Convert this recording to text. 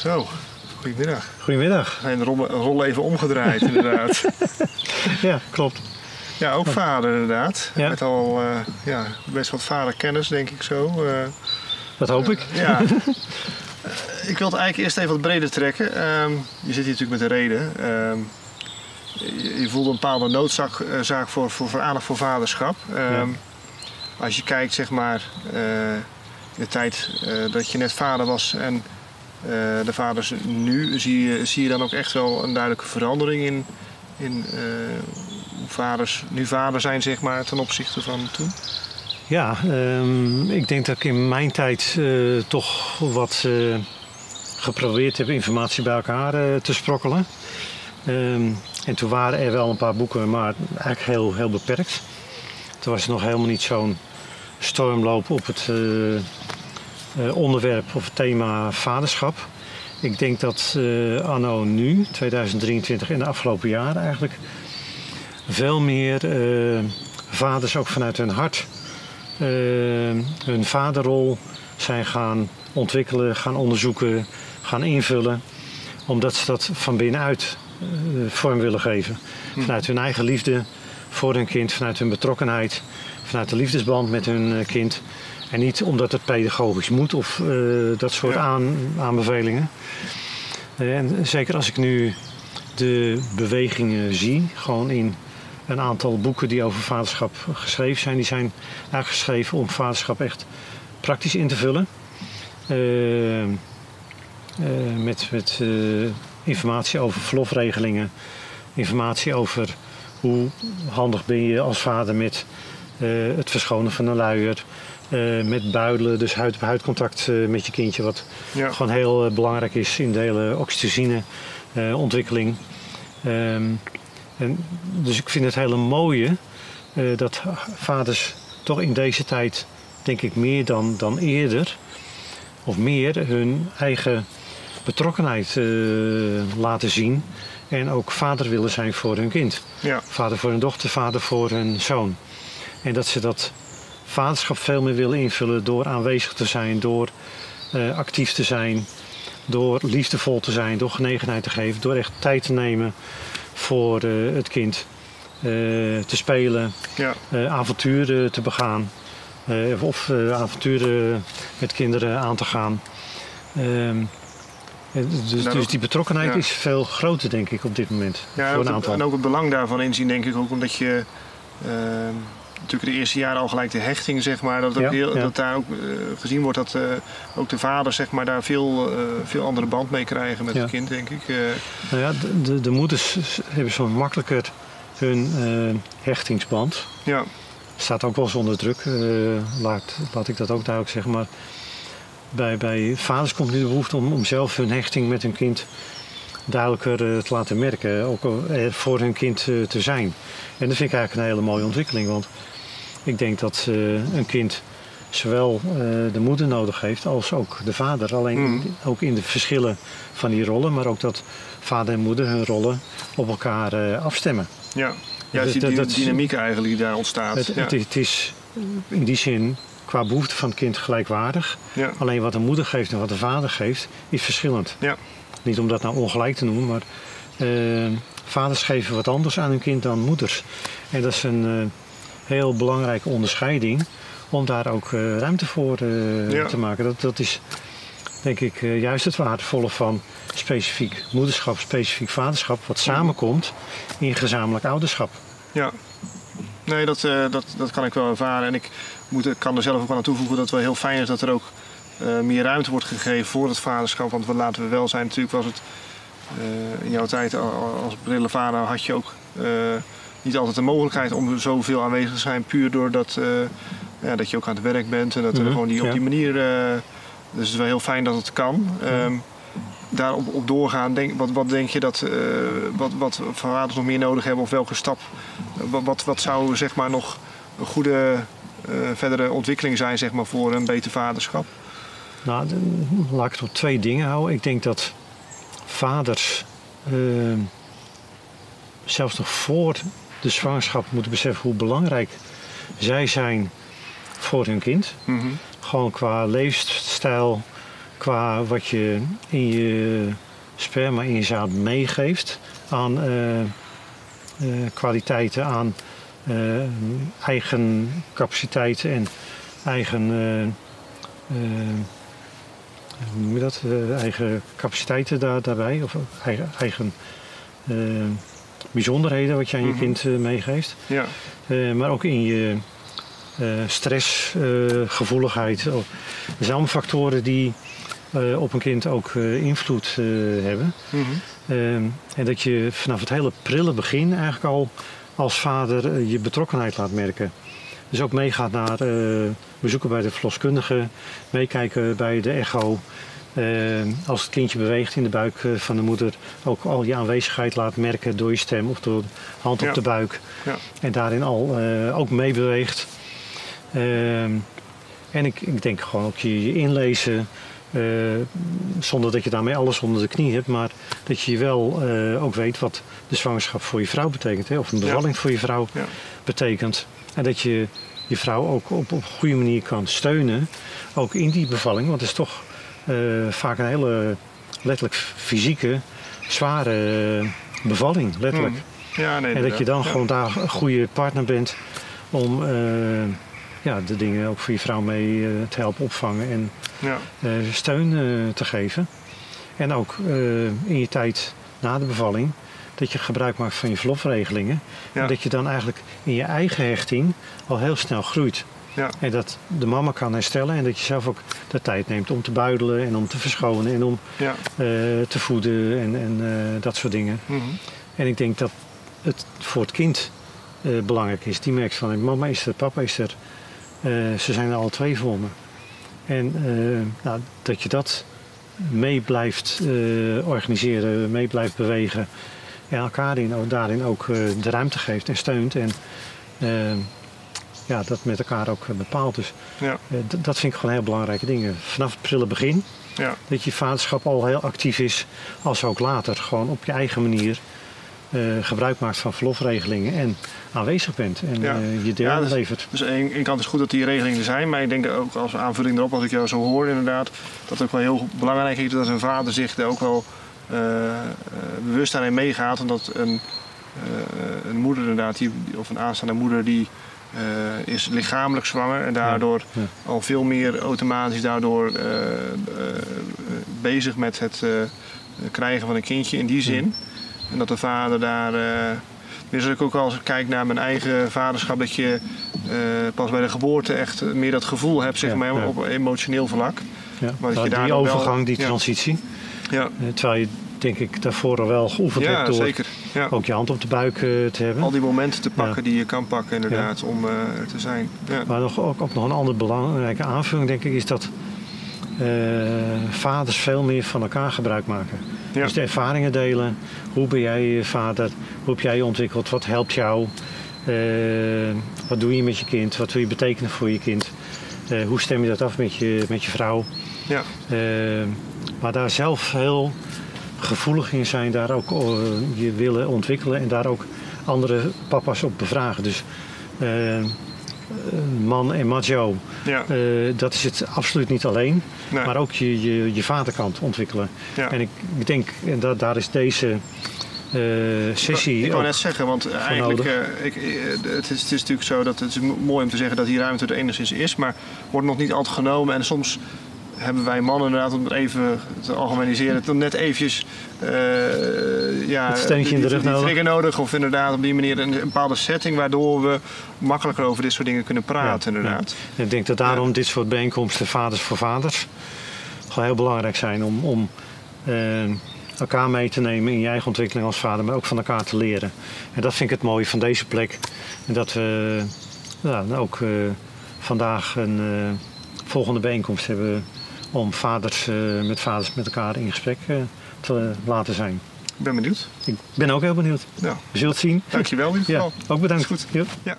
Zo, goedemiddag. Goedemiddag. We zijn de rol, rol even omgedraaid, inderdaad. Ja, klopt. Ja, ook vader, inderdaad. Ja. Met al eh, ja, best wat vaderkennis, denk ik zo. Eh, Dat hoop ik. ja. Eh, ik wil het eigenlijk eerst even wat breder trekken. Ehm, je zit hier natuurlijk met een reden. Ehm, je, je voelde een bepaalde noodzaak zaak voor, voor, voor aandacht voor vaderschap. Ehm, Als je kijkt, zeg maar, de tijd dat je net vader was en eh, de vaders nu, zie je, zie je dan ook echt wel een duidelijke verandering in, in eh, hoe vaders nu vader zijn, zeg maar, ten opzichte van toen? Ja, ehm, ik denk dat ik in mijn tijd eh, toch wat geprobeerd heb informatie bij elkaar te sprokkelen. Ehm, en toen waren er wel een paar boeken, maar eigenlijk heel, heel beperkt. Toen was er nog helemaal niet zo'n stormloop op het onderwerp of het thema vaderschap. Ik denk dat eh, anno nu, 2023 en de afgelopen jaren eigenlijk, veel meer eh, vaders ook vanuit hun hart eh, hun vaderrol zijn gaan ontwikkelen, gaan onderzoeken, gaan invullen. Omdat ze dat van binnenuit eh, vorm willen geven. Vanuit hun eigen liefde voor hun kind, vanuit hun betrokkenheid, vanuit de liefdesband met hun eh, kind. En niet omdat het pedagogisch moet of eh, dat soort Ja. aan, aanbevelingen. Eh, En zeker als ik nu de bewegingen zie, gewoon in een aantal boeken die over vaderschap geschreven zijn, die zijn eigenlijk geschreven om vaderschap echt praktisch in te vullen. Eh, met met informatie over verlofregelingen, informatie over hoe handig ben je als vader met het verschonen van een luier, eh, met buidelen, dus huid-op-huid contact eh, met je kindje, wat Ja. gewoon heel eh, belangrijk is in de hele oxytocine ontwikkeling. Ehm, en, dus ik vind het hele mooie dat vaders toch in deze tijd, denk ik meer dan, dan eerder, of meer hun eigen betrokkenheid laten zien. En ook vader willen zijn voor hun kind. Ja. Vader voor hun dochter, vader voor hun zoon. En dat ze dat vaderschap veel meer willen invullen door aanwezig te zijn, door eh, actief te zijn, door liefdevol te zijn, door genegenheid te geven, door echt tijd te nemen voor eh, het kind. eh, te spelen, Ja. avonturen te begaan. of avonturen met kinderen aan te gaan. Ehm, dus, Nou, dus ook- die betrokkenheid ja. is veel groter, denk ik, op dit moment. Ja, voor ook een het- aantal. en ook het belang daarvan inzien, denk ik ook, omdat je ehm, natuurlijk de eerste jaren al gelijk de hechting, zeg maar, dat, Ja, heel, ja. dat daar ook eh, gezien wordt dat eh, ook de vaders, zeg maar, daar veel, eh, veel andere band mee krijgen met Ja. het kind, denk ik. Nou ja, de, de, de moeders hebben zo makkelijker hun hechtingsband. ja, Staat ook wel eens onder druk, laat, laat ik dat ook duidelijk zeggen. Maar bij, bij vaders komt nu de behoefte om, om zelf hun hechting met hun kind duidelijker eh, te laten merken. Ook er voor hun kind eh, te zijn. En dat vind ik eigenlijk een hele mooie ontwikkeling. Want ik denk dat eh, een kind zowel eh, de moeder nodig heeft als ook de vader. Alleen Mm. ook in de verschillen van die rollen. Maar ook dat vader en moeder hun rollen op elkaar eh, afstemmen. ja. Ja, Dat- die, dat- dynamiek eigenlijk die daar ontstaat. Het, ja. het, het is in die zin qua behoefte van het kind gelijkwaardig. ja. Alleen wat de moeder geeft en wat de vader geeft, is verschillend. Ja. Niet om dat nou ongelijk te noemen, maar eh, vaders geven wat anders aan hun kind dan moeders. En dat is een eh, heel belangrijke onderscheiding om daar ook eh, ruimte voor Ja. te maken. Dat, dat is denk ik juist het waardevolle van specifiek moederschap, specifiek vaderschap, wat samenkomt in gezamenlijk ouderschap. Ja. Nee, dat, dat, dat kan ik wel ervaren. En ik moet, kan er zelf ook aan toevoegen dat het wel heel fijn is dat er ook meer ruimte wordt gegeven voor het vaderschap. Want wat laten we wel zijn, natuurlijk was het eh, in jouw tijd al- al- als brille vader had je ook eh, niet altijd de mogelijkheid om zoveel aanwezig te zijn. Puur doordat eh, ja, dat je ook aan het werk bent en dat er Mhm, gewoon die, op die manier... eh, dus het is wel heel fijn dat het kan. Ehm, daarop op doorgaan, denk, wat, wat denk je dat, eh, wat, wat vaders nog meer nodig hebben of welke stap, wat, wat, wat zou zeg maar nog een goede eh, verdere ontwikkeling zijn zeg maar, voor een beter vaderschap? Nou, de- laat ik het op twee dingen houden. Ik denk dat vaders eh, zelfs nog voor de zwangerschap moeten beseffen hoe belangrijk zij zijn voor hun kind. Mhm. Gewoon qua leefstijl, qua wat je in je sperma, in je zaad meegeeft aan eh, eh, kwaliteiten, aan eigen capaciteiten en eigen, hoe noem je dat, eigen capaciteiten daar, daarbij, of eigen, eigen eh, bijzonderheden wat je aan je Mhm. kind eh, meegeeft. Ja, Eh, maar ook in je stressgevoeligheid. er zijn allemaal factoren die op een kind ook invloed hebben. Mhm. En dat je vanaf het hele prille begin eigenlijk al als vader je betrokkenheid laat merken. Dus ook meegaat naar bezoeken bij de verloskundige, meekijken bij de echo. Ehm, als het kindje beweegt in de buik eh, van de moeder, ook al je aanwezigheid laat merken door je stem of door de hand Ja. op de buik. Ja. En daarin al eh, ook meebeweegt. Ehm, en ik, ik denk gewoon ook je, je inlezen, eh, zonder dat je daarmee alles onder de knie hebt, maar dat je wel eh, ook weet wat de zwangerschap voor je vrouw betekent, hè, of een Ja. bevalling voor je vrouw betekent. En dat je je vrouw ook op, op een goede manier kan steunen, ook in die bevalling, want het is toch eh, vaak een hele letterlijk fysieke, zware eh, bevalling, letterlijk. Mhm. Ja, nee, En dat je dan gewoon daar een goede partner bent om eh, ja, de dingen ook voor je vrouw mee te helpen opvangen en Ja, steun te geven. En ook in je tijd na de bevalling, dat je gebruik maakt van je verlofregelingen. Ja. En dat je dan eigenlijk in je eigen hechting al heel snel groeit. ja, En dat de mama kan herstellen en dat je zelf ook de tijd neemt om te buidelen en om te verschonen en om ja. eh, te voeden en, en eh, dat soort dingen. Mhm. En ik denk dat het voor het kind eh, belangrijk is. Die merkt van mama is er, papa is er. Ze zijn er alle twee voor me. En nou, dat je dat mee blijft organiseren, mee blijft bewegen. En elkaar in, daarin ook eh, de ruimte geeft en steunt. En eh, ja, dat met elkaar ook eh, bepaalt. Dus Ja, dat vind ik gewoon heel belangrijke dingen. Vanaf het prille begin ja, dat je vaderschap al heel actief is, als ook later gewoon op je eigen manier gebruik maakt van verlofregelingen en aanwezig bent en Ja. je deel Ja, dus- levert. Dus aan één één kant is het goed dat die regelingen er zijn, maar ik denk ook als aanvulling erop, wat ik jou zo hoor inderdaad, dat het ook wel heel belangrijk is dat een vader zich er ook wel bewust daarin meegaat. En dat een, eh, een moeder inderdaad, die, of een aanstaande moeder, die eh, is lichamelijk zwanger en daardoor Ja. al veel meer automatisch daardoor eh, eh, bezig met het eh, krijgen van een kindje in die zin. En dat de vader daar. eh dus ik ook als ik kijk naar mijn eigen vaderschap, dat je eh, pas bij de geboorte echt meer dat gevoel hebt, zeg maar, op emotioneel vlak. Ja. Maar dat Nou, je die wel- overgang, die ja. transitie. Ja, eh, terwijl je denk ik daarvoor al wel geoefend ja hebt door zeker. Ja. ook je hand op de buik eh, te hebben. Al die momenten te pakken die je kan pakken, inderdaad, om eh, te zijn. Ja. Maar nog, ook, ook nog een andere belangrijke aanvulling denk ik is dat vaders veel meer van elkaar gebruik maken. Dus de ervaringen delen. Hoe ben jij vader? Hoe heb jij je ontwikkeld? Wat helpt jou? Wat doe je met je kind? Wat wil je betekenen voor je kind? Hoe stem je dat af met je, met je vrouw? Ja. Maar daar zelf heel gevoelig in zijn, daar ook eh, je willen ontwikkelen en daar ook andere papa's op bevragen. Dus eh, eh, man en macho, Ja. eh, dat is het absoluut niet alleen, Nee. maar ook je, je, je vaderkant ontwikkelen. Ja. En ik, ik denk, en dat, daar is deze eh, sessie. Ik wou net zeggen, want eigenlijk, eh, ik, het, is, het is natuurlijk zo dat het is mo- mooi om te zeggen dat die ruimte er enigszins is, maar wordt nog niet altijd genomen. En soms hebben wij mannen inderdaad, om het even te algemeniseren, dan net eventjes eh, ja, steuntje in de rug nodig. trigger nodig. Of inderdaad op die manier een, een bepaalde setting waardoor we makkelijker over dit soort dingen kunnen praten Ja, inderdaad. Ik denk dat daarom dit soort bijeenkomsten, vaders voor vaders, gewoon heel belangrijk zijn om, om eh, elkaar mee te nemen in je eigen ontwikkeling als vader, maar ook van elkaar te leren. En dat vind ik het mooie van deze plek. En dat we ja, ook eh, vandaag een volgende bijeenkomst hebben om vaders eh, met vaders met elkaar in gesprek eh, te laten zijn. Ik ben benieuwd. Ik ben ook heel benieuwd. Nou, We zullen het zien. dankjewel in ieder Ja, geval. ook bedankt. Is goed. Ja. Ja.